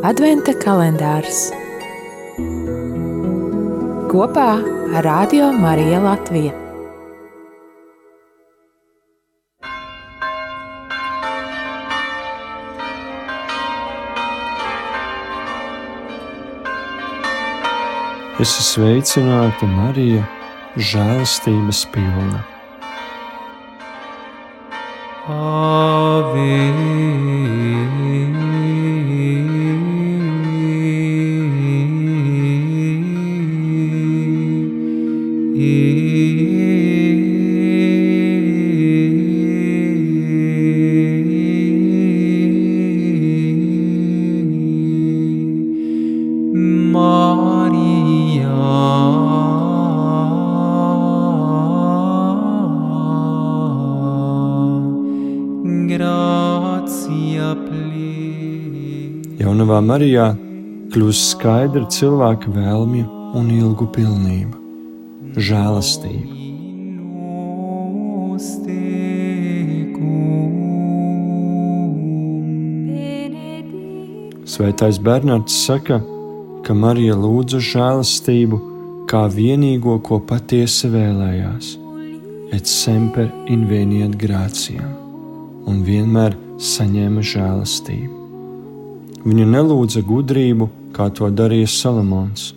Adventa kalendārs kopā ar Radio Mariju Latviju. Es esmu sveicināta Marija, žēlastības pilna. Ave. Jaunavā Marijā kļūst skaidra cilvēka vēlmju un ilgu pilnība, žēlastība. Svētais Bernards saka, ka Marija lūdza žēlastību kā vienīgo, ko patiesi vēlējās, et semper inveniet grācijām, un vienmēr saņēma žēlastību. Viņa nelūdza gudrību, kā to darīja Salamons.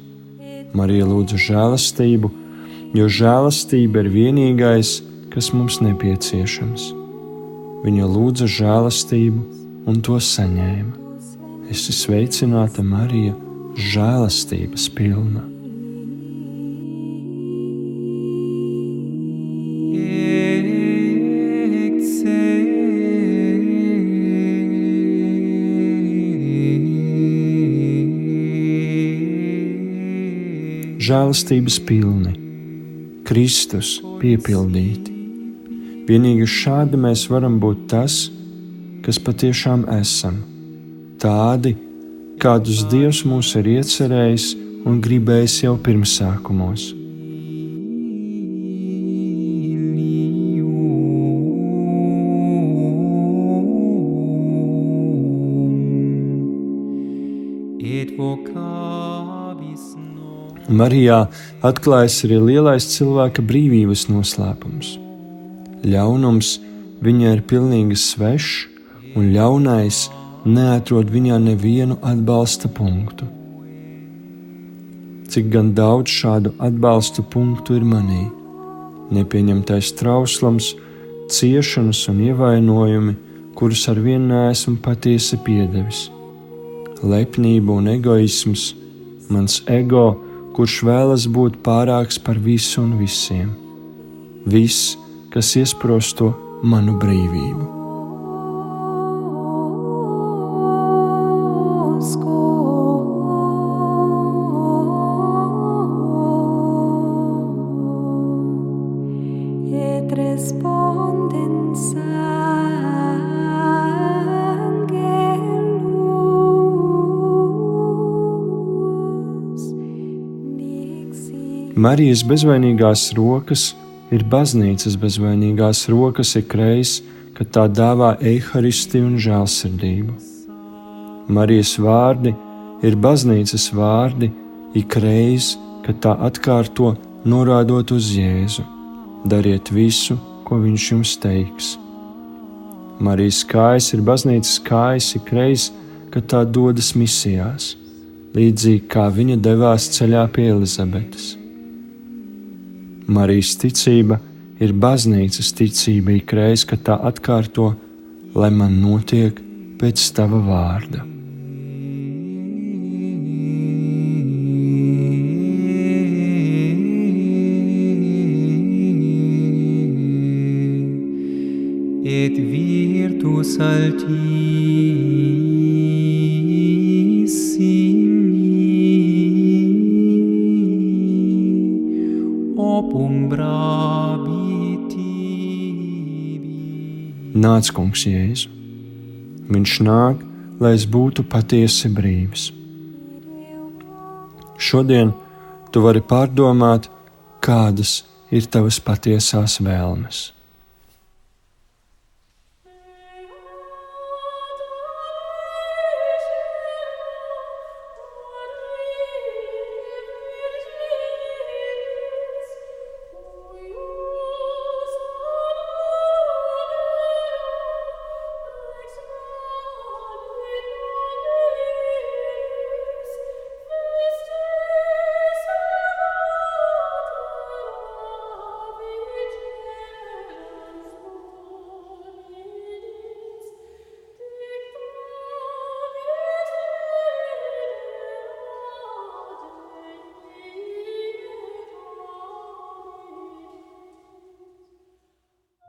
Marija lūdza žēlastību, jo žēlastība ir vienīgais, kas mums nepieciešams. Viņa lūdza žēlastību un to saņēma. Es esmu sveicināta Marija, žēlastības pilna. Žēlastības pilni, Kristus piepildīti. Vienīgi šādi mēs varam būt tas, kas patiešām esam, tādi, kādus Dievs mūs ir iecerējis un gribējis jau pirmsākumos. Marijā atklājas arī lielais cilvēka brīvības noslēpums. Ļaunums viņai ir pilnīgi svešs, un ļaunais neatrod viņā nevienu atbalsta punktu. Cik gan daudz šādu atbalsta punktu ir manī? Nepieņemtais trauslams, ciešanas un ievainojumi, kurus ar vienu nesmu patiesi piedevis. Lepnība un egoisms, mans ego, kurš vēlas būt pārāks par visu un visiem. Viss, kas iesprosto manu brīvību. Marijas bezvainīgās rokas ir baznīcas bezvainīgās rokas ikreiz, kad tā dāvā eharistiju un žēlsirdību. Marijas vārdi ir baznīcas vārdi ikreiz, kad tā atkārto norādot uz Jēzu. Dariet visu, ko viņš jums teiks. Marijas kājas ir baznīcas kājas ikreiz, kad tā dodas misijās, līdzīgi kā viņa devās ceļā pie Elizabetes. Marijas ticība ir baznīcas ticība ikreiz, kad tā atkārto, lai man notiek pēc tava vārda. Et virtus alti Nāc, Kungs, Jēzu. Viņš nāk, lai es būtu patiesi brīvs. Šodien tu vari pārdomāt, kādas ir tavas patiesās vēlmes.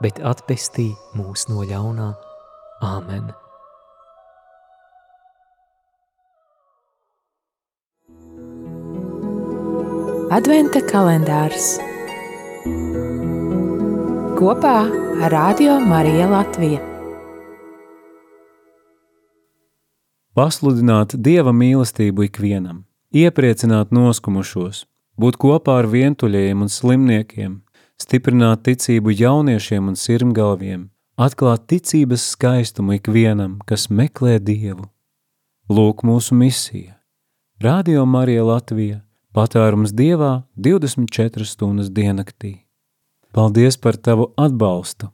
bet atpestī mūs no ļaunā. Āmen! Adventa kalendārs kopā ar Radio Mariju Latviju. Pasludināt Dieva mīlestību ikvienam, iepriecināt noskumušos, būt kopā ar vientuļajiem un slimniekiem, stiprināt ticību jauniešiem un sirmgalviem, atklāt ticības skaistumu ikvienam, kas meklē Dievu. Lūk mūsu misija. Radio Marija Latvija – patvērums Dievā 24 stundas diennaktī. Paldies par tavu atbalstu!